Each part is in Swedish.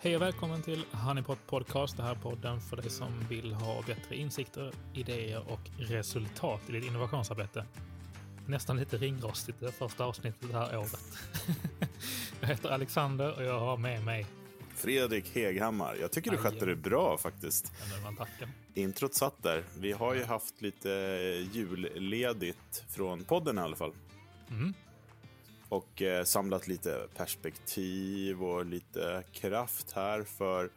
Hej och välkommen till Honeypot Podcast. Det här är podden för dig som vill ha bättre insikter, idéer och resultat i ditt innovationsarbete. Nästan lite ringrostigt det första avsnittet det här året. jag heter Alexander och jag har med mig Fredrik Heghammar. Jag tycker du skötte det bra faktiskt. Introt satt där. Vi har ju haft lite julledigt från podden i alla fall. Mm. Och eh, samlat lite perspektiv och lite kraft här för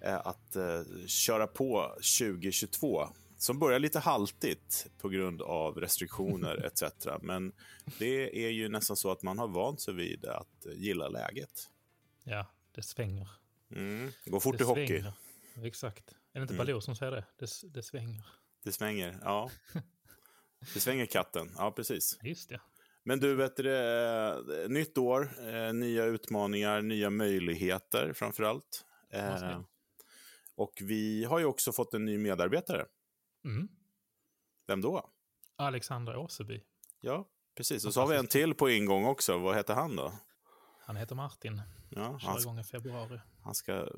eh, att eh, köra på 2022. Som börjar lite haltigt på grund av restriktioner etc. Men det är ju nästan så att man har vant sig vid att gilla läget. Ja, det svänger. Mm. Går fort det i hockey. svänger. Exakt. Är det inte Mm. Baloo som säger det? det? Det svänger. Det svänger, ja. Det svänger katten, ja precis. Just det. Men du, vet det, eh, nytt år, eh, nya utmaningar, nya möjligheter framför allt. Eh, och vi har ju också fått en ny medarbetare. Mm. Vem då? Alexander Åseby. Ja, precis. Och så har vi en till på ingång också. Vad heter han då? Han heter Martin. Ja, Kör han, igång i februari. han ska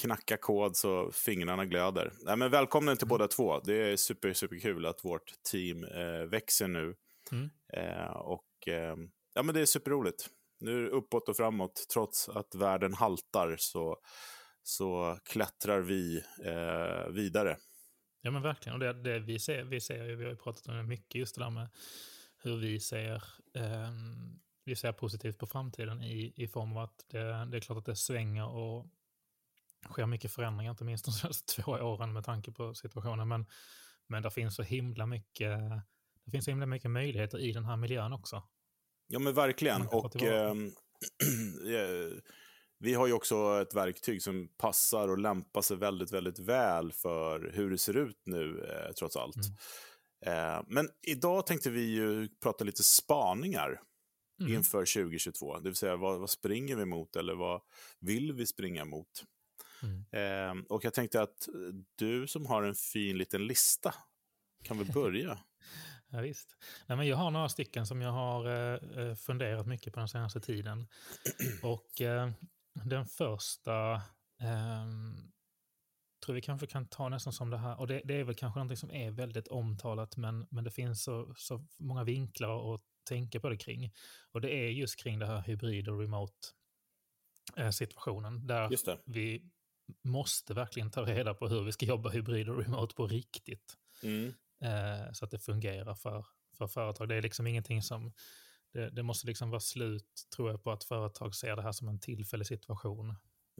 knacka kod så fingrarna glöder. Nej, men välkommen till båda två. Det är super, super kul att vårt team eh, växer nu. Mm. Eh, och eh, ja, men det är superroligt. Nu är det uppåt och framåt. Trots att världen haltar så, så klättrar vi eh, vidare. Ja men verkligen. Och det, det vi, ser, vi ser vi har ju pratat om det mycket, just det där med hur vi ser, ehm, vi ser positivt på framtiden i, i form av att det, det är klart att det svänger och sker mycket förändringar, inte minst de senaste två åren med tanke på situationen. Men, men det finns så himla mycket, det finns så himla mycket möjligheter i den här miljön också. Ja, men verkligen. Och ehm, eh, vi har ju också ett verktyg som passar och lämpar sig väldigt, väldigt väl för hur det ser ut nu, eh, trots allt. Mm. Eh, men idag tänkte vi ju prata lite spaningar Mm. inför 2022. Det vill säga, vad, vad springer vi mot eller vad vill vi springa mot? Mm. Eh, och jag tänkte att du som har en fin liten lista kan väl börja? Ja, visst. Nej, men jag har några stycken som jag har eh, eh, funderat mycket på den senaste tiden. Och eh, den första ehm, tror vi kanske kan ta nästan som det här. Och det, det är väl kanske någonting som är väldigt omtalat, men, men det finns så, så många vinklar att tänka på det kring. Och det är just kring det här hybrid och remote eh. Där vi måste verkligen ta reda på hur vi ska jobba hybrid och remote på riktigt Mm. Eh, så att det fungerar för, för företag. Det är liksom ingenting som... Det, det måste liksom vara slut, tror jag, på att företag ser det här som en tillfällig situation.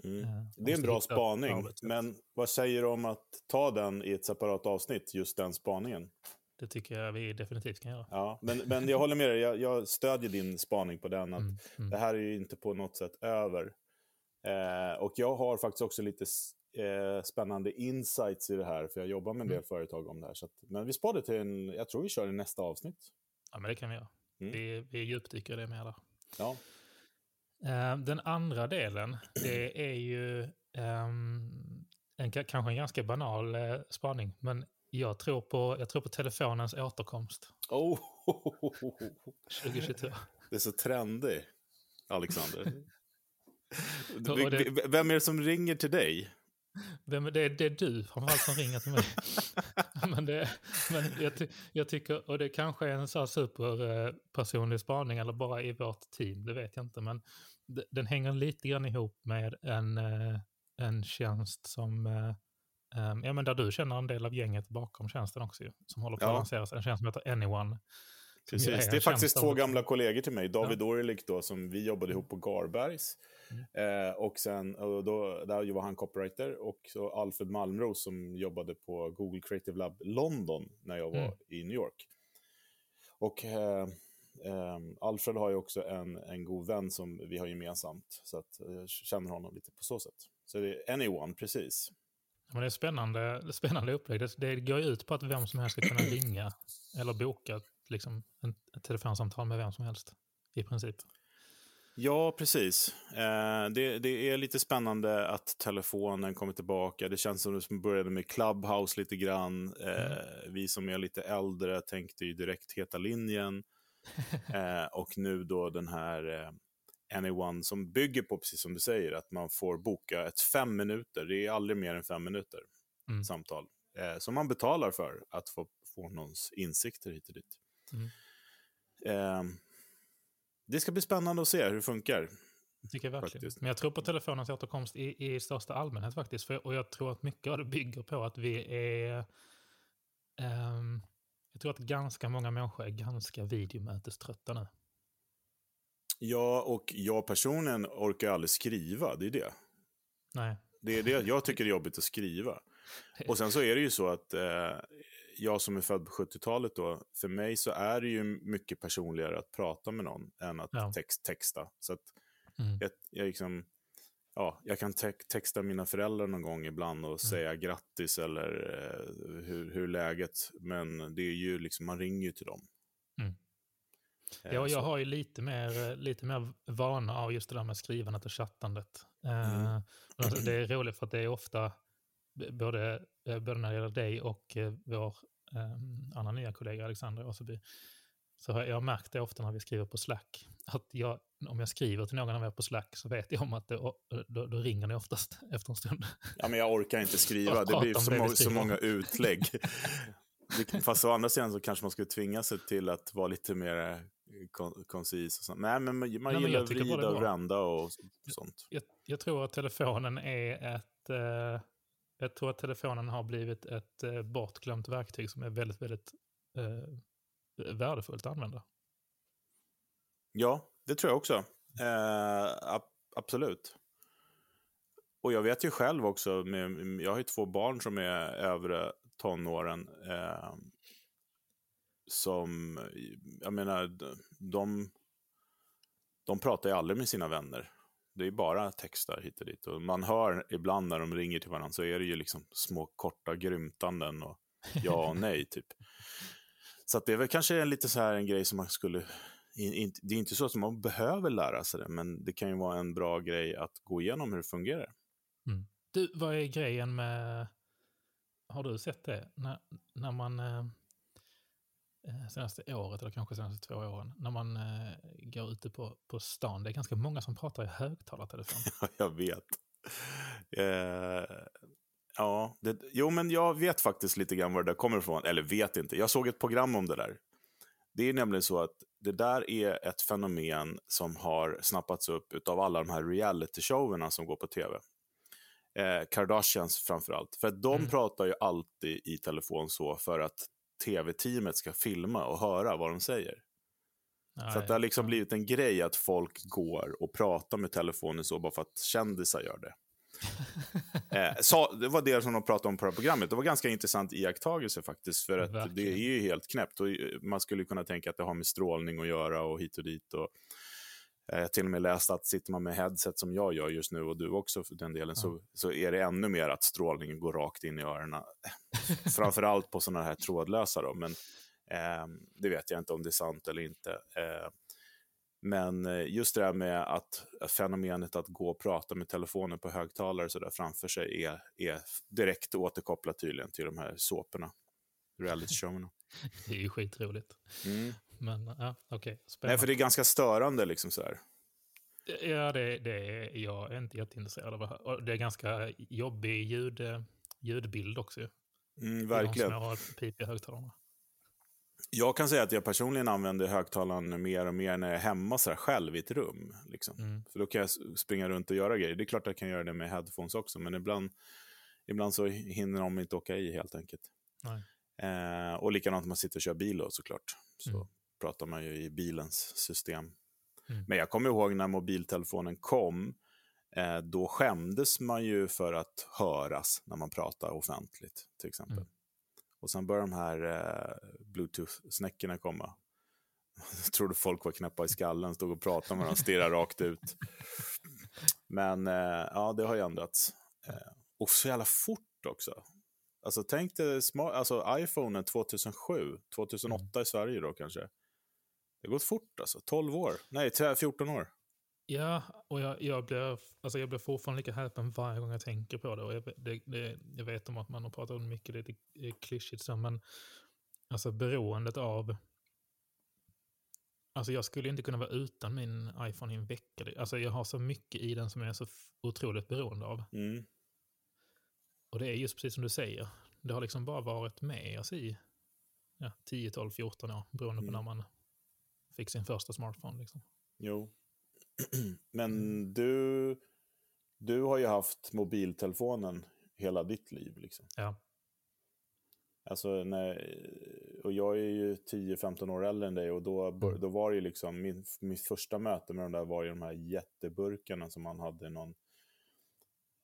Mm. Eh, Det är en bra spaning, arbetssätt. men vad säger du om att ta den i ett separat avsnitt, just den spaningen? Det tycker jag vi definitivt kan göra. Ja, men, men jag håller med dig, jag, jag stödjer din spaning på den, att Mm, mm. det här är ju inte på något sätt över. Eh, och jag har faktiskt också lite eh, spännande insights i det här, för jag jobbar med en del Mm. företag om det här. Så att, men vi sparar det till en, jag tror vi kör i nästa avsnitt. Ja, men det kan vi göra. Mm. Vi, vi djupdyker det mer där. Ja, Eh, den andra delen, det är ju ehm, en, ka- kanske en ganska banal eh, spaning, men jag tror, på, jag tror på telefonens återkomst oh, 2022. det är så trendig, Alexander. Vem är det som ringer till dig? Det, är- det är du framförallt som ringer till mig. men det, men jag, jag tycker, och det kanske är en så här superpersonlig spaning eller bara i vårt team, det vet jag inte. Men den hänger lite grann ihop med en, eh, en tjänst som, eh, ja men där du känner en del av gänget bakom tjänsten också ju, som håller på Ja. att lanseras. En tjänst som heter Anyone. Precis. Det är faktiskt två gamla kollegor till mig. David Orlik då, som vi jobbade ihop på Garbergs. Mm. Eh, och sen, och då, där var han copywriter. Och så Alfred Malmros som jobbade på Google Creative Lab London när jag var Mm. i New York. Och eh, eh, Alfred har ju också en, en god vän som vi har gemensamt. Så att jag känner honom lite på så sätt. Så det är Anyone, precis. Men det är spännande, spännande upplägg. Det, det går ju ut på att vem som helst ska kunna ringa eller boka liksom, ett telefonsamtal med vem som helst. I princip. Ja, precis. Eh, det, det är lite spännande att telefonen kommer tillbaka. Det känns som det som började med Clubhouse lite grann. Eh, Vi som är lite äldre tänkte ju direkt Heta linjen. eh, och nu då den här eh, Anyone som bygger på, precis som du säger, att man får boka ett fem minuter, det är aldrig mer än fem minuter Mm. samtal, eh, som man betalar för att få, få någons insikter hit och dit. Mm. Det ska bli spännande att se hur det funkar. Det tycker jag verkligen. Faktiskt. Men jag tror på telefonens återkomst i, i största allmänhet faktiskt. För, och jag tror att mycket av det bygger på att vi är... ehm, jag tror att ganska många människor är ganska videomöteströtta nu. Ja, och jag personligen orkar aldrig skriva, det är det. Nej. Det är det jag tycker är jobbigt att skriva. Och sen så är det ju så att eh, jag som är född på 70-talet då, för mig så är det ju mycket personligare att prata med någon än att Ja. text, texta. Så att Mm. jag, jag, liksom, ja, jag kan te texta mina föräldrar någon gång ibland och säga grattis eller eh, hur, hur läget. Men det är ju liksom, man ringer ju till dem. Mm. Eh, Ja, jag har ju lite mer, eh, lite mer vana av just det där med skrivandet och chattandet. Eh, Mm. alltså, det är roligt för att det är ofta, både, eh, både när det gäller dig och eh, vår eh, andra nya kollega Alexandra Åseby, så har jag märkt det ofta när vi skriver på Slack. Att jag, om jag skriver till någon vi är på Slack så vet jag om att det, då, då ringer ni oftast efter en stund. Ja, men jag orkar inte skriva. Det blir så, det må så många utlägg. Fast å andra sidan så kanske man skulle tvinga sig till att vara lite mer kon koncis. Och sånt. Nej, men man, man men gillar att vrida och vända och sånt. Jag, jag tror att telefonen är ett... Eh, jag tror att telefonen har blivit ett eh, bortglömt verktyg som är väldigt, väldigt eh, värdefullt att använda. Ja, det tror jag också. Eh, ab absolut. Och jag vet ju själv också, med, jag har ju två barn som är övre tonåren. Eh, som, jag menar, de- de, de pratar ju aldrig med sina vänner. Det är bara textar hit och dit. Och man hör ibland när de ringer till varandra så är det ju liksom små korta grymtanden och ja och nej typ. Så det är väl kanske en lite så här en grej som man skulle det är inte så att man behöver lära sig det, men det kan ju vara en bra grej att gå igenom hur det fungerar. Du, vad är grejen med... Har du sett det? När, när man... Eh, senaste året, eller kanske senaste två åren, när man eh, går ute på, på stan, det är ganska många som pratar i högtalartelefon. Ja, jag vet. Eh, ja, det, jo, men jag vet faktiskt lite grann var det där kommer ifrån. Eller vet inte. Jag såg ett program om det där. Det är nämligen så att det där är ett fenomen som har snappats upp av alla de här reality-showerna som går på tv. Eh, Kardashians framför allt. För att de Mm. pratar ju alltid i telefon så för att tv-teamet ska filma och höra vad de säger. Så att det har liksom blivit en grej att folk går och pratar med telefonen så bara för att kändisar gör det. eh, så, det var det som de pratade om på det här programmet. Det var ganska intressant iakttagelse faktiskt. För att det Verkligen. är ju helt knäppt. Och eh, man skulle kunna tänka att det har med strålning att göra och hit och dit. Och, jag har till och med läst att sitter man med headset som jag gör just nu och du också för den delen så, så är det ännu mer att strålningen går rakt in i öronen. Framförallt på sådana här trådlösa då. Men eh, det vet jag inte om det är sant eller inte. Eh, men eh, just det där med att att fenomenet att gå och prata med telefonen på högtalare så där framför sig är, är direkt återkopplat tydligen till de här såporna, reality-showerna. Det är ju skitroligt. Mm. Men ja, okej. Nej, Spännande. för det är ganska störande liksom så här. Ja, det, det är jag är inte jätteintresserad av. Det är ganska jobbig ljud, ljudbild också. ju. Mm, verkligen. De små pipiga högtalarna. Jag kan säga att jag personligen använder högtalaren mer och mer när jag är hemma så här själv i ett rum. Liksom. Mm. För då kan jag springa runt och göra grejer. Det är klart att jag kan göra det med headphones också, men ibland, ibland så hinner de inte åka i helt enkelt. Nej. Eh, och likadant när man sitter och kör bil då, såklart. Så Mm. pratar man ju i bilens system. Mm. Men jag kommer ihåg när mobiltelefonen kom, eh, då skämdes man ju för att höras när man pratar offentligt, till exempel. Mm. Och sen började de här eh, bluetooth-snäckorna komma. Jag trodde folk var knäppa i skallen, stod och pratade med varandra, stirrade rakt ut. Men eh, ja, det har ju ändrats. Eh, och så jävla fort också. Alltså tänk dig smart, alltså iPhonen 2007, 2008 i Sverige då kanske. Det har gått fort alltså, 12 år, nej 13 14 år. Ja, och jag, jag, blir, alltså jag blir fortfarande lika häpen varje gång jag tänker på det. Och jag, det, det, jag vet om att man har pratat om mycket, lite eh, klyschigt så, men alltså beroendet av Alltså jag skulle inte kunna vara utan min iPhone i en vecka. Alltså jag har så mycket i den som jag är så otroligt beroende av. Mm. Och det är just precis som du säger. Det har liksom bara varit med oss i ja, 10, 12, 14 år. Beroende Mm. på när man fick sin första smartphone. Liksom. Jo. Men du, du har ju haft mobiltelefonen hela ditt liv. Liksom. Ja. Alltså, när, och jag är ju 10-15 år äldre än dig och då, Mm. då var det ju liksom, min, mitt första möte med de där var ju de här jätteburkarna som man hade i någon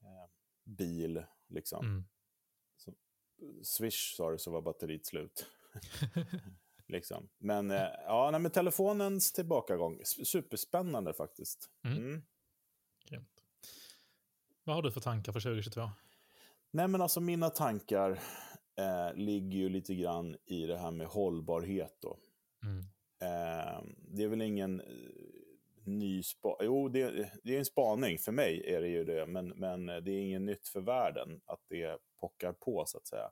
eh, bil. Liksom. Mm. Swish sa det så var batteriet slut. liksom. Men, eh, ja, nej, men telefonens tillbakagång, superspännande faktiskt. Mm. Mm. Vad har du för tankar för 2022? Nej, men alltså mina tankar eh, ligger ju lite grann i det här med hållbarhet då. Mm. Eh, det är väl ingen ny spa... Jo, det, det är en spaning. För mig är det ju det, men, men det är inget nytt för världen att det pockar på, så att säga.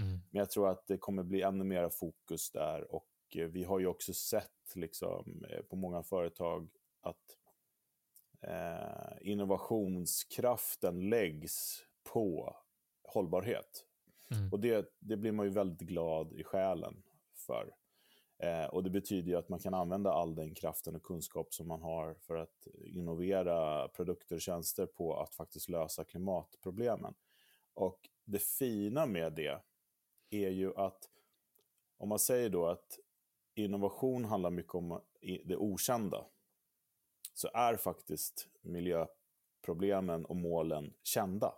Mm. Men jag tror att det kommer bli ännu mer fokus där. Och eh, vi har ju också sett liksom, eh, på många företag att eh, innovationskraften läggs på hållbarhet. Mm. Och det, det blir man ju väldigt glad i själen för. Eh, och det betyder ju att man kan använda all den kraften och kunskap som man har för att innovera produkter och tjänster på att faktiskt lösa klimatproblemen. Och det fina med det är ju att om man säger då att innovation handlar mycket om det okända så är faktiskt miljöproblemen och målen kända.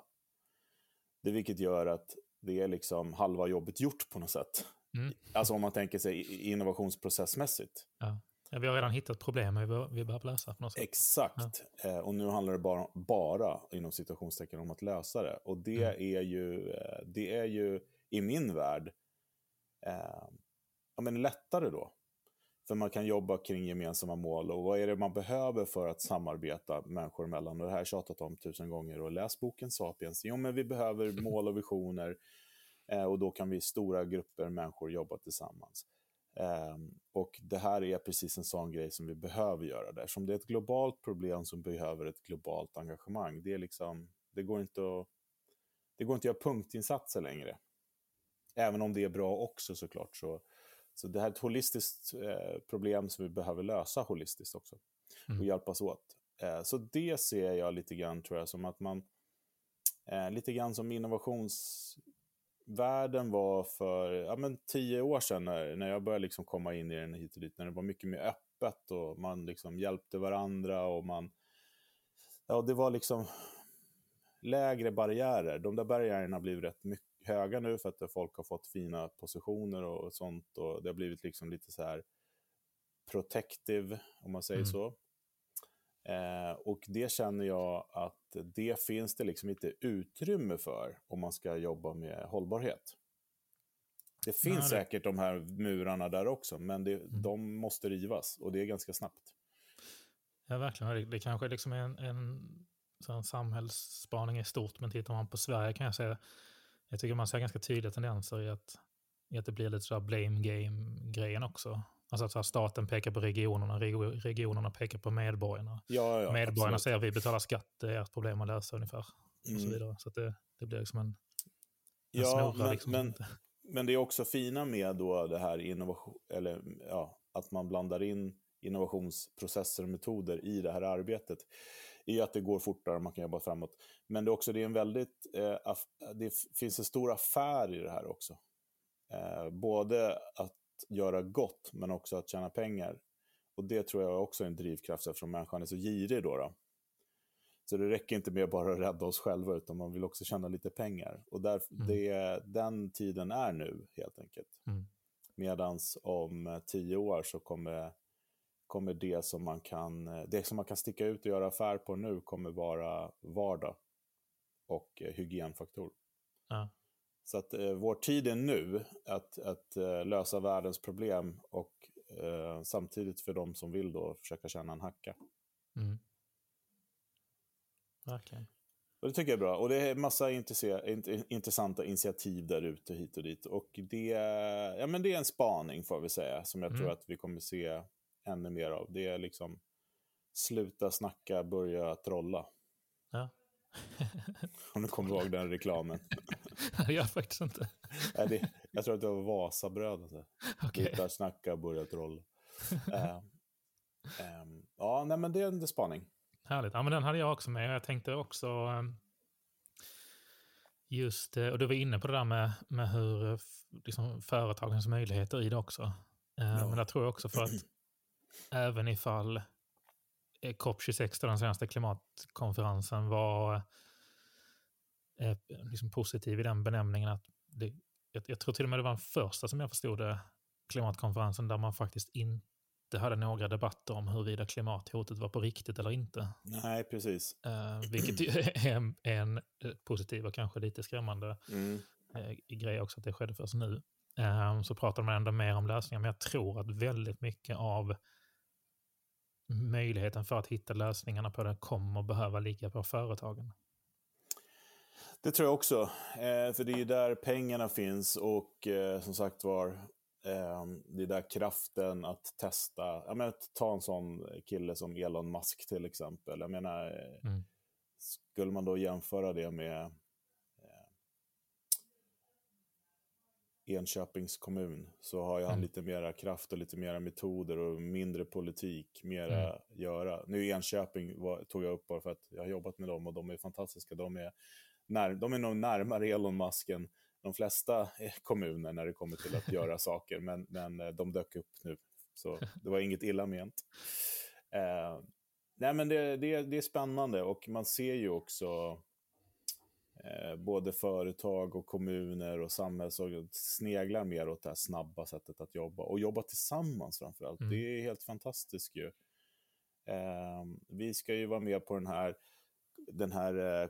Det vilket gör att det är liksom halva jobbet gjort på något sätt. Mm. Alltså om man tänker sig innovationsprocessmässigt. Ja. Ja, vi har redan hittat problem vi behöver, lösa på något sätt. Exakt. Eh, och nu handlar det bara, bara inom citationstecken om att lösa det. Och det, Mm. är, ju, eh, det är ju i min värld eh, ja, men lättare då. För man kan jobba kring gemensamma mål och vad är det man behöver för att samarbeta människor emellan. Och det här har jag tjatat om tusen gånger och läs boken Sapiens. Jo, men vi behöver mål och visioner och då kan vi stora grupper människor jobba tillsammans. Ehm, och det här är precis en sån grej som vi behöver göra där. Som det är ett globalt problem som behöver ett globalt engagemang. Det, är liksom, det, går, inte att, det går inte att göra punktinsatser längre. Även om det är bra också såklart. Så, så det här är ett holistiskt eh, problem som vi behöver lösa holistiskt också. Mm. Och hjälpas åt. Eh, så det ser jag lite grann tror jag som att man, eh, lite grann som innovationsvärlden var för ja, men tio år sedan när, när jag började liksom komma in i den hit och dit. När det var mycket mer öppet och man liksom hjälpte varandra och man... Ja, det var liksom lägre barriärer. De där barriärerna blivit rätt mycket höga nu för att folk har fått fina positioner och sånt. Och det har blivit liksom lite så här protective, om man säger Mm. så. Eh, och det känner jag att det finns det liksom inte utrymme för om man ska jobba med hållbarhet. Det finns Nej, det- säkert de här murarna där också, men det, de måste rivas och det är ganska snabbt. Ja, verkligen. Det, kanske liksom är en, en sån samhällsspaning i stort, men tittar man på Sverige kan jag säga, jag tycker man ser ganska tydliga tendenser i att, i att det blir lite sådär blame game-grejen också. Alltså att staten pekar på regionerna, reg- regionerna pekar på medborgarna. Ja, ja, medborgarna absolut. säger att vi betalar skatt, det är ett problem att lösa ungefär. Och så Mm. vidare. Så att det, det blir liksom en, en Ja, men, liksom. men, men det är också fina med då det här innovation, eller ja, att man blandar in innovationsprocesser och metoder i det här arbetet är att det går fortare och man kan jobba framåt. Men det är också det är en väldigt, eh, det finns en stor affär i det här också. Eh, både att göra gott men också att tjäna pengar. Och det tror jag också är en drivkraft eftersom människan är så girig då. då. Så det räcker inte med bara att rädda oss själva utan man vill också tjäna lite pengar. Och där, Mm. det, den tiden är nu helt enkelt. Mm. Medans om eh, tio år så kommer, kommer det, som man kan, eh, det som man kan sticka ut och göra affär på nu kommer vara vardag och eh, hygienfaktor. Ja. Så att eh, vår tid är nu att, att eh, lösa världens problem och eh, samtidigt för de som vill då försöka tjäna en hacka. Mm. Verkligen. Och det tycker jag är bra. Och det är massa intressanta initiativ där ute hit och dit. Och det, ja, men det är en spaning får vi säga, som jag tror Mm. att vi kommer se ännu mer av. Det är liksom sluta snacka, börja trolla. Ja. Om du kommer ihåg den reklamen. det gör jag faktiskt inte. Nej, det, jag tror att det var Vasabröd. Alltså. Okej. Sluta snacka, börja trolla. Eh, ehm, ja, nej, men det är en spaning. Härligt. Ja, men den hade jag också med. Jag tänkte också ehm, just, eh, och du var inne på det där med, med hur eh, liksom, företagens möjligheter i det också. Eh, Ja. Men där tror jag också för att även ifall COP26, då, den senaste klimatkonferensen, var eh, liksom positiv i den benämningen att det, jag, jag tror till och med det var den första som jag förstod det, klimatkonferensen där man faktiskt inte hade några debatter om huruvida klimathotet var på riktigt eller inte. Nej, precis. Eh, vilket är en, eh, positiv och kanske lite skrämmande Mm. eh, grej också att det skedde först nu. Eh, så pratar man ändå mer om lösningar, men jag tror att väldigt mycket av möjligheten för att hitta lösningarna på det kommer behöva ligga på företagen. Det tror jag också. Eh, för det är ju där pengarna finns och eh, som sagt var, eh, det är där kraften att testa. Jag menar, ta en sån kille som Elon Musk till exempel. Jag menar, Mm. skulle man då jämföra det med Enköpings kommun så har ju han Mm. lite mera kraft och lite mera metoder och mindre politik, mera Mm. göra. Nu Enköping var, tog jag upp bara för att jag har jobbat med dem och de är fantastiska. De är, när, de är nog närmare Elon Musk än de flesta eh, kommuner när det kommer till att göra saker, men, men eh, de dök upp nu. Så det var inget illa ment. Eh, nej, men det, det, det är spännande och man ser ju också både företag och kommuner och samhällsorgan sneglar mer åt det här snabba sättet att jobba och jobba tillsammans framförallt. Mm. Det är helt fantastiskt ju. Eh, vi ska ju vara med på den här, den här eh, eh,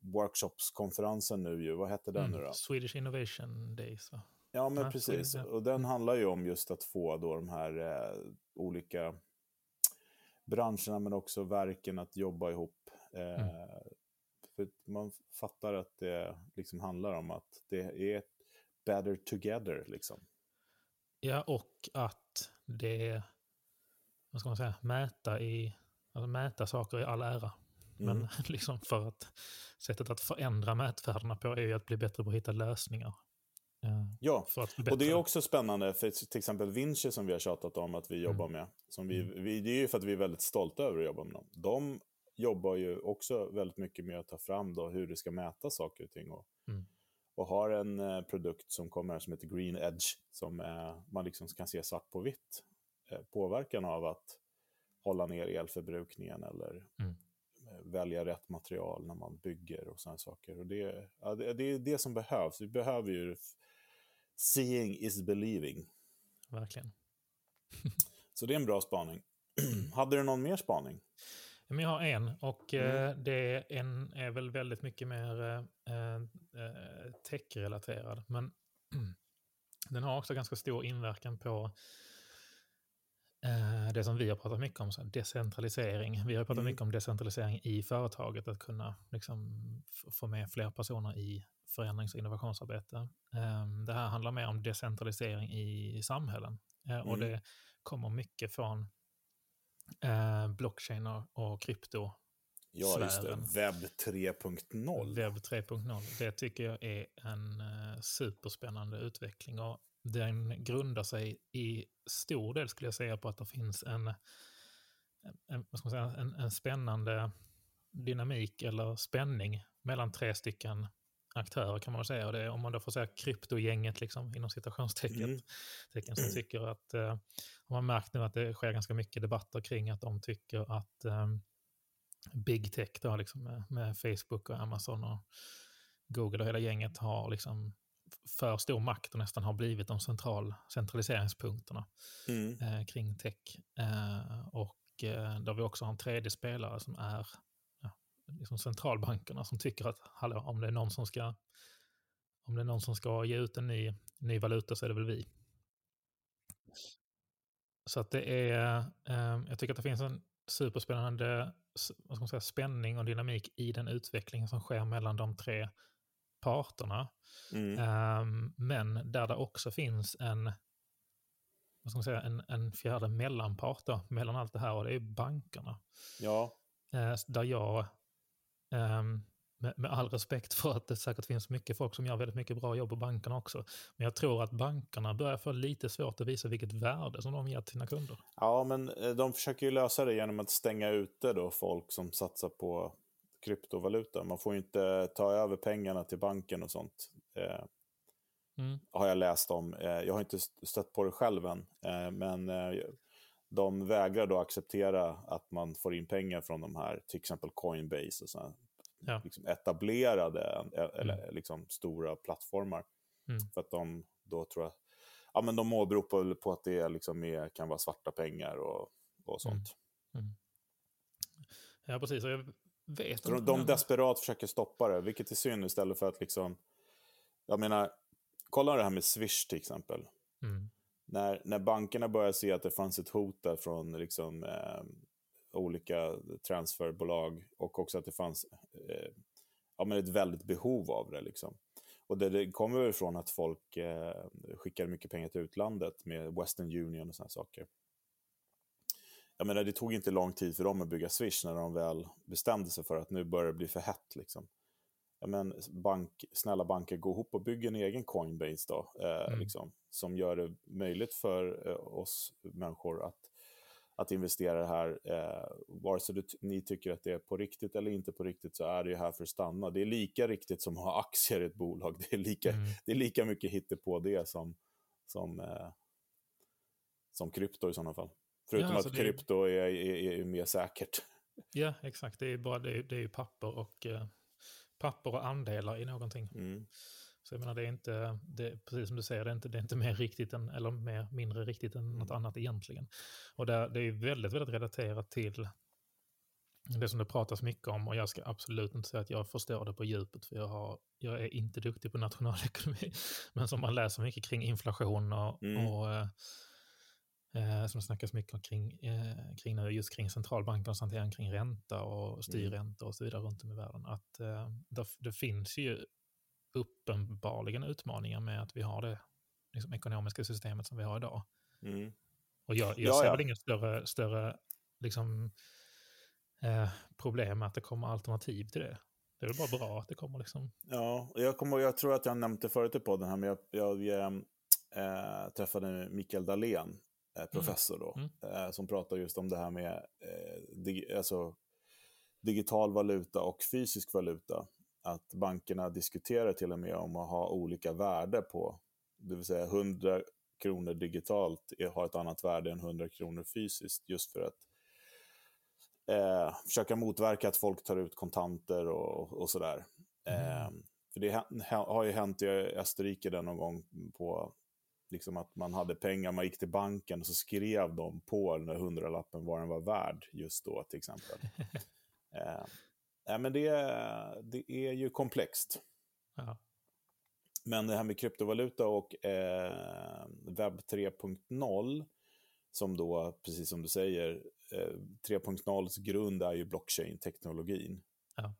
workshopskonferensen nu ju. Vad hette den nu Mm. då? Swedish Innovation Days. Va? Ja, men Ja, precis. det, ja. Och den handlar ju om just att få då de här eh, olika branscherna men också verken att jobba ihop. Eh, Mm. För man fattar att det liksom handlar om att det är better together. Liksom. Ja, och att det, vad ska man säga, mäta, i, alltså mäta saker i all ära. Mm. Men liksom för att sättet att förändra mätvärdena på är ju att bli bättre på att hitta lösningar. Eh, Ja, och det är också spännande för till exempel Vinci som vi har tjatat om att vi jobbar med. Som vi, Mm. vi, det är ju för att vi är väldigt stolta över att jobba med dem. De jobbar ju också väldigt mycket med att ta fram då hur det ska mäta saker och ting. Och, Mm. och har en eh, produkt som kommer som heter Green Edge som eh, man liksom kan se svart på vitt. Eh, påverkan av att hålla ner elförbrukningen eller Mm. eh, välja rätt material när man bygger och sådana saker. Och det, ja, det, det är det som behövs. Vi behöver ju seeing is believing. Verkligen. Så det är en bra spaning. Hade du någon mer spaning? Men jag har en och Mm. eh, det är, en, är väl väldigt mycket mer eh, eh, tech-relaterad. Men den har också ganska stor inverkan på eh, det som vi har pratat mycket om, så decentralisering. Vi har pratat Mm. mycket om decentralisering i företaget, att kunna liksom, få med fler personer i förändrings och innovationsarbete. Eh, det här handlar mer om decentralisering i samhällen. Eh, och Mm. det kommer mycket från eh, blockchain och, krypto. Ja, just det. Webb 3.0. Webb 3.0. Det tycker jag är en eh, superspännande utveckling. Och den grundar sig i stor del, skulle jag säga, på att det finns en, en, vad ska man säga, en, en spännande dynamik eller spänning mellan tre stycken aktörer kan man säga. Och det är, om man då får säga kryptogänget liksom, inom citationstecken, Mm. tecken, som tycker att, eh, har man märkt nu att det sker ganska mycket debatter kring att de tycker att eh, big tech då, liksom med, med Facebook och Amazon och Google och hela gänget har liksom för stor makt och nästan har blivit de central, centraliseringspunkterna Mm. eh, kring tech. Eh, och eh, där vi också har en tredje spelare som är liksom centralbankerna som tycker att hallå, om det är någon som ska om det är någon som ska ge ut en ny, ny valuta så är det väl vi. Så att det är, eh, jag tycker att det finns en superspännande vad ska man säga, spänning och dynamik i den utvecklingen som sker mellan de tre parterna. Mm. Ehm, men där det också finns en, vad ska man säga, en, en fjärde mellanpart då, mellan allt det här och det är bankerna. Ja. Eh, där jag, ehm, med, med, all respekt för att det säkert finns mycket folk som gör väldigt mycket bra jobb på bankerna också, men jag tror att bankerna börjar få lite svårt att visa vilket värde som de ger till sina kunder. Ja, men eh, de försöker ju lösa det genom att stänga ute då folk som satsar på kryptovaluta. Man får ju inte ta över pengarna till banken och sånt. Eh, mm. Har jag läst om. Eh, jag har inte stött på det själv än. Eh, men eh, de vägrar då acceptera att man får in pengar från de här, till exempel Coinbase och sådana ja. liksom etablerade eh, eller mm. liksom stora plattformar. Mm. För att de då tror jag, ja men de åberopar på att det liksom mer kan vara svarta pengar och, och sånt. Mm. mm. Ja, precis. Jag vet de, de desperat försöker stoppa det, vilket är synd istället för att liksom... Jag menar, kolla det här med Swish till exempel. När, när bankerna började se att det fanns ett hot där från liksom, eh, olika transferbolag och också att det fanns eh, ja, men ett väldigt behov av det. Liksom. Och det, det kommer ifrån att folk eh, skickade mycket pengar till utlandet med Western Union och sådana saker jag menar, det tog inte lång tid för dem att bygga Swish när de väl bestämde sig för att nu börjar det bli för hett. Liksom. Ja, men bank, snälla banker, gå ihop och bygg en egen Coinbase då, eh, mm. liksom, som gör det möjligt för eh, oss människor att, att investera det här. Eh, vare sig du, ni tycker att det är på riktigt eller inte på riktigt så är det ju här för att stanna. Det är lika riktigt som att ha aktier i ett bolag. Det är lika, mm. det är lika mycket på det som, som, eh, som krypto i sådana fall. Förutom ja, alltså att krypto är, är, är, mer säkert. Ja, exakt. Det är bara det, är, det är papper och eh, papper och andelar i någonting. Mm. Så jag menar, det är inte, det, precis som du säger, det är inte, det är inte mer riktigt än, eller mer, mindre riktigt än mm. något annat egentligen. Och det, det är väldigt, väldigt relaterat till det som det pratas mycket om och jag ska absolut inte säga att jag förstår det på djupet för jag, har, jag är inte duktig på nationalekonomi. Men som man läser mycket kring inflation och, mm. och eh, eh, som det snackas mycket kring, eh, kring nu, just kring centralbankernas hantering kring ränta och mm. styrränta och så vidare runt om i världen. Att eh, det, det, finns ju uppenbarligen utmaningar med att vi har det liksom, ekonomiska systemet som vi har idag. Mm. Och jag, jag ja, ser ja. väl inga större, större liksom, eh, problem med att det kommer alternativ till det. Det är väl bara bra att det kommer liksom. Ja, jag, kommer, jag tror att jag nämnde det förut i podden här, men jag, jag, jag äh, träffade Mikael Dahlén Eh. Professor då, mm. Eh, som pratar just om det här med eh, dig, alltså, digital valuta och fysisk valuta. Att bankerna diskuterar till och med om att ha olika värde på, det vill säga 100 kronor digitalt har ett annat värde än 100 kronor fysiskt, just för att eh, försöka motverka att folk tar ut kontanter och, och sådär. Mm. Eh, för det har ju hänt i Österrike där någon gång på liksom att man hade pengar, man gick till banken och så skrev de på den där hundralappen vad den var värd just då till exempel. eh, men det, det är ju komplext. Ja. Men det här med kryptovaluta och eh, webb 3.0, som då, precis som du säger, eh, 3.0s grund är ju blockchain-teknologin. Ja.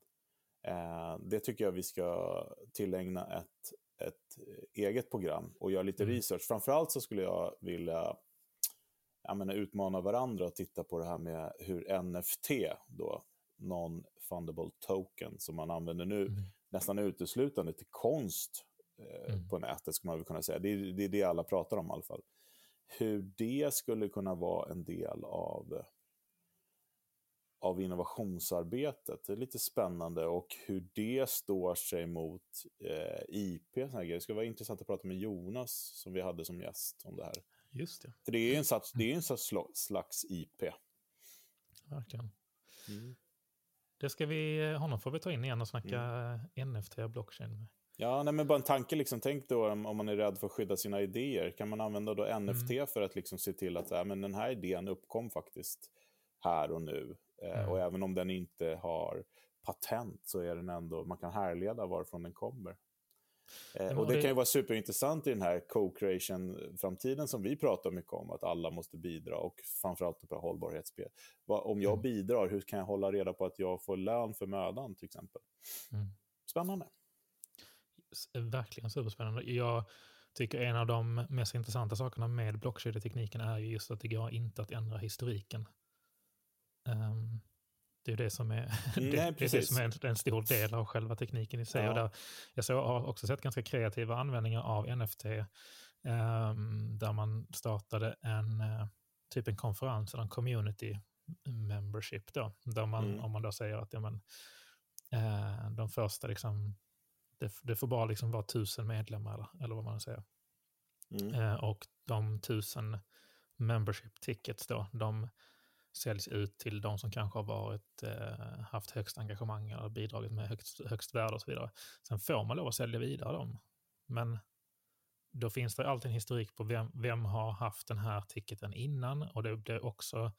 Eh, det tycker jag vi ska tillägna ett ett eget program och göra lite mm. research. Framförallt så skulle jag vilja jag menar, utmana varandra och titta på det här med hur NFT, då, non-fundable token, som man använder nu, mm. nästan uteslutande till konst eh, mm. på nätet, skulle man väl kunna säga. Det är, det är det alla pratar om i alla fall. Hur det skulle kunna vara en del av av innovationsarbetet. Det är lite spännande och hur det står sig mot eh, IP. Det ska vara intressant att prata med Jonas som vi hade som gäst om det här. Just det. För det är en slags, det är en slags IP. Verkligen. Mm. Det ska vi, honom får vi ta in igen och snacka mm. NFT och blockchain med. Ja, nej, men bara en tanke, liksom, tänk då om, man är rädd för att skydda sina idéer. Kan man använda då NFT mm. för att liksom se till att äh, men den här idén uppkom faktiskt här och nu. Eh, mm. Och även om den inte har patent så är den ändå, man kan härleda varifrån den kommer. Eh, och det, kan ju vara superintressant i den här co-creation-framtiden som vi pratar mycket om, att alla måste bidra och framförallt på hållbarhetsspel. Om jag mm. bidrar, hur kan jag hålla reda på att jag får lön för mödan till exempel? Mm. Spännande. Verkligen superspännande. Jag tycker en av de mest intressanta sakerna med blockkedjetekniken är ju just att det går inte att ändra historiken. Um, det är det som är, det, det, är det som är en stor del av själva tekniken i sig. Ja. Och där, jag så, har också sett ganska kreativa användningar av NFT ehm, där man startade en eh, typ en konferens, eller en community membership då, där man, Mm. om man då säger att ja, men, eh, de första liksom, det, det får bara liksom vara tusen medlemmar eller, eller vad man säger. Mm. Eh, och de tusen membership tickets då, de säljs ut till de som kanske har varit, eh, haft högst engagemang eller bidragit med högst, högst värde och så vidare. Sen får man lov att sälja vidare dem. Men då finns det alltid en historik på vem, vem har haft den här ticketen innan och det blir också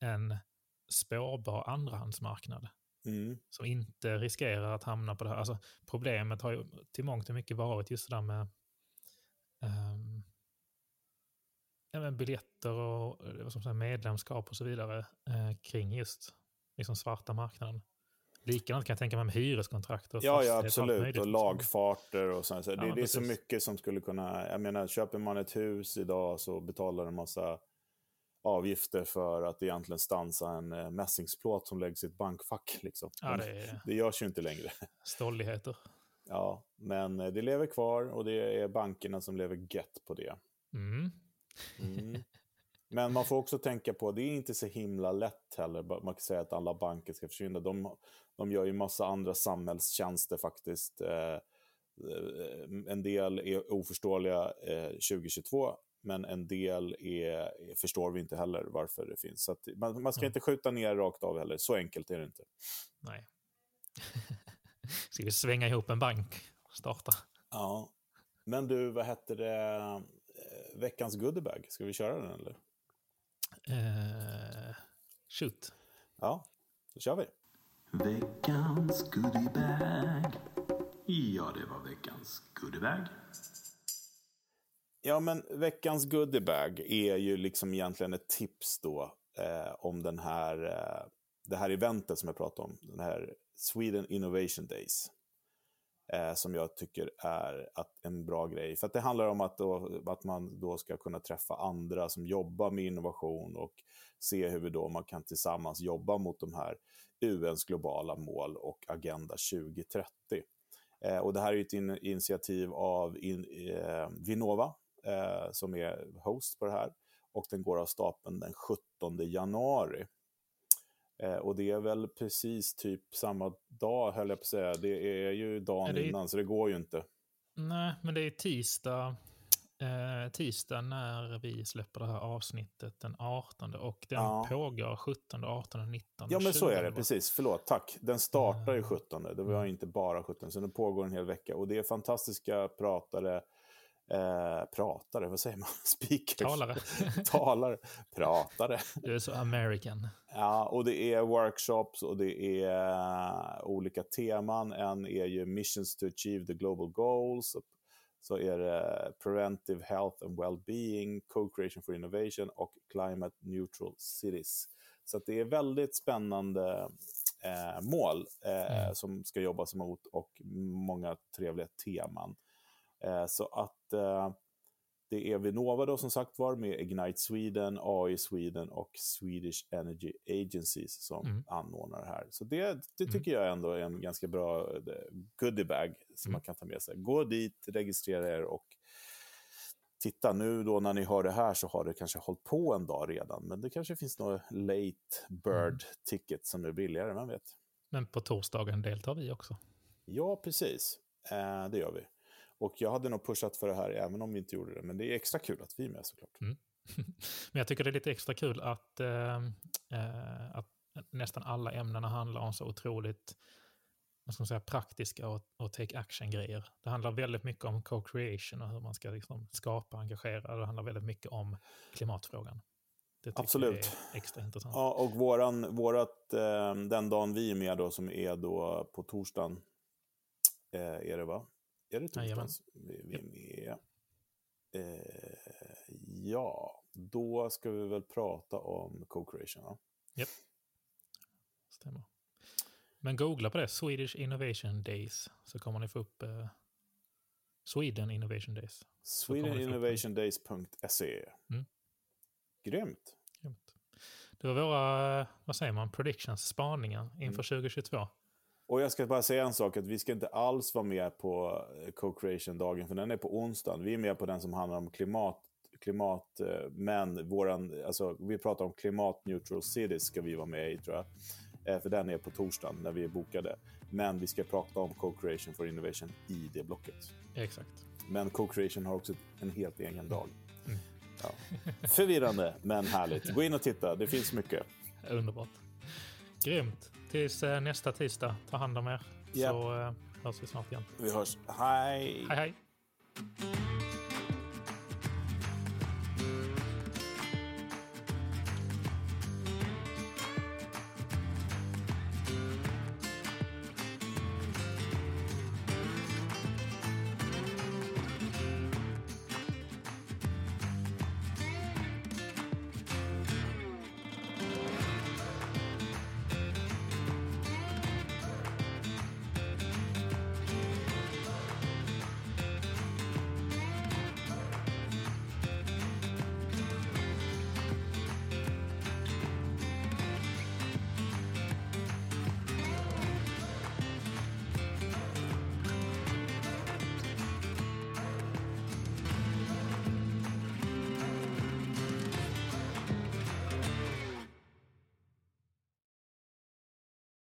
en spårbar andrahandsmarknad Mm. som inte riskerar att hamna på det här. Alltså, problemet har ju till mångt och mycket varit just det där med ehm, men biljetter och eh, säga, medlemskap och så vidare eh, kring just liksom svarta marknaden. Likadant kan jag tänka mig med hyreskontrakt och Ja, ja, absolut. Och liksom. lagfarter och sånt. Så Ja, det, det är så mycket som skulle kunna... Jag menar, köper man ett hus idag så betalar en massa avgifter för att egentligen stansa en eh, mässingsplåt som läggs i ett bankfack. Liksom. Ja, det är det görs ju inte längre. stolligheter. Ja, men eh, det lever kvar och det är bankerna som lever gött på det. Mm. Mm. Men man får också tänka på, det är inte så himla lätt heller. Man kan säga att alla banker ska försvinna. De, de gör ju massa andra samhällstjänster faktiskt. Eh, eh, en del är oförståeliga eh, 2022, men en del är, förstår vi inte heller varför det finns. Så man, man ska Mm. inte skjuta ner rakt av heller. Så enkelt är det inte. Nej. Ska vi svänga ihop en bank och starta? Ja. Men du, vad hette det? Veckans goodiebag, ska vi köra den eller? Eh, shoot. Ja, då kör vi. Veckans goodiebag. Ja, det var veckans goodiebag. Ja, men veckans goodiebag är ju liksom egentligen ett tips då eh, om den här, eh, det här eventet som jag pratade om. Den här Sweden Innovation Days. Eh, som jag tycker är att, en bra grej. För att det handlar om att, då, att man då ska kunna träffa andra som jobbar med innovation och se hur vi då man kan tillsammans jobba mot de här UNs globala mål och Agenda 2030. Eh, och det här är ett in, initiativ av in, eh, Vinnova eh, som är host på det här. Och den går av stapeln den 17 januari. Eh, och det är väl precis typ samma dag, höll jag på att säga. Det är ju dagen Är innan, så det går ju inte. Nej, men det är tisdag, eh, tisdag när vi släpper det här avsnittet den 18 och den Ja. pågår 17, 18, 19, Ja, men så är det. 20. Precis. Förlåt. Tack. Den startar ju Mm. 17. Det var inte bara 17, så den pågår en hel vecka. Och det är fantastiska pratare. Eh, pratare, vad säger man? Speakers. Talare. Talare. Pratare. Du är så American. Ja, och det är workshops och det är eh, olika teman. En är ju Missions to Achieve the Global Goals. Så är det Preventive Health and Well-being, Co-creation for Innovation och Climate Neutral Cities. Så det är väldigt spännande eh, mål eh, Mm. som ska jobbas mot och många trevliga teman. Eh, så att eh, det är Vinnova då som sagt var med Ignite Sweden, AI Sweden och Swedish Energy Agencies som Mm. anordnar det här. Så det, det Mm. tycker jag ändå är en ganska bra eh, goodiebag som Mm. man kan ta med sig. Gå dit, registrera er och titta nu då när ni hör det här så har det kanske hållit på en dag redan. Men det kanske finns några late bird ticket som är billigare, man vet. Men på torsdagen deltar vi också. Ja, precis. Eh, det gör vi. Och jag hade nog pushat för det här även om vi inte gjorde det. Men det är extra kul att vi är med såklart. Men jag tycker det är lite extra kul att, eh, eh, att nästan alla ämnena handlar om så otroligt vad ska man säga, praktiska och, och take action-grejer. Det handlar väldigt mycket om co-creation och hur man ska liksom skapa och engagera. Det handlar väldigt mycket om klimatfrågan. Absolut. extra intressant. Ja, och våran, vårat, eh, den dagen vi är med då, som är då på torsdagen, eh, är det va? Är det vi, vi är? Eh, ja, då ska vi väl prata om co-creation. Va? Stämmer. Men googla på det, Swedish Innovation Days, så kommer ni få upp eh, Sweden Innovation Days. Swedeninnovationdays.se. Mm. Grymt. Grymt. Det var våra, vad säger man, predictions, spaningar inför 2022. Och jag ska bara säga en sak, att vi ska inte alls vara med på eh, Co-Creation-dagen, för den är på onsdagen. Vi är med på den som handlar om klimat, klimat eh, men våran, alltså, vi pratar om klimat neutral cities ska vi vara med i tror jag. Eh, För den är på torsdagen när vi är bokade. Men vi ska prata om Co-Creation for Innovation i det blocket. Exakt. Men Co-Creation har också en helt egen dag. Mm. Ja. Förvirrande, men härligt. Gå in och titta, det finns mycket. Underbart. Grymt. Tills eh, nästa tisdag. Ta hand om er. Japp. Så eh, hörs vi snart igen. Vi hörs. Hej! Hej hej!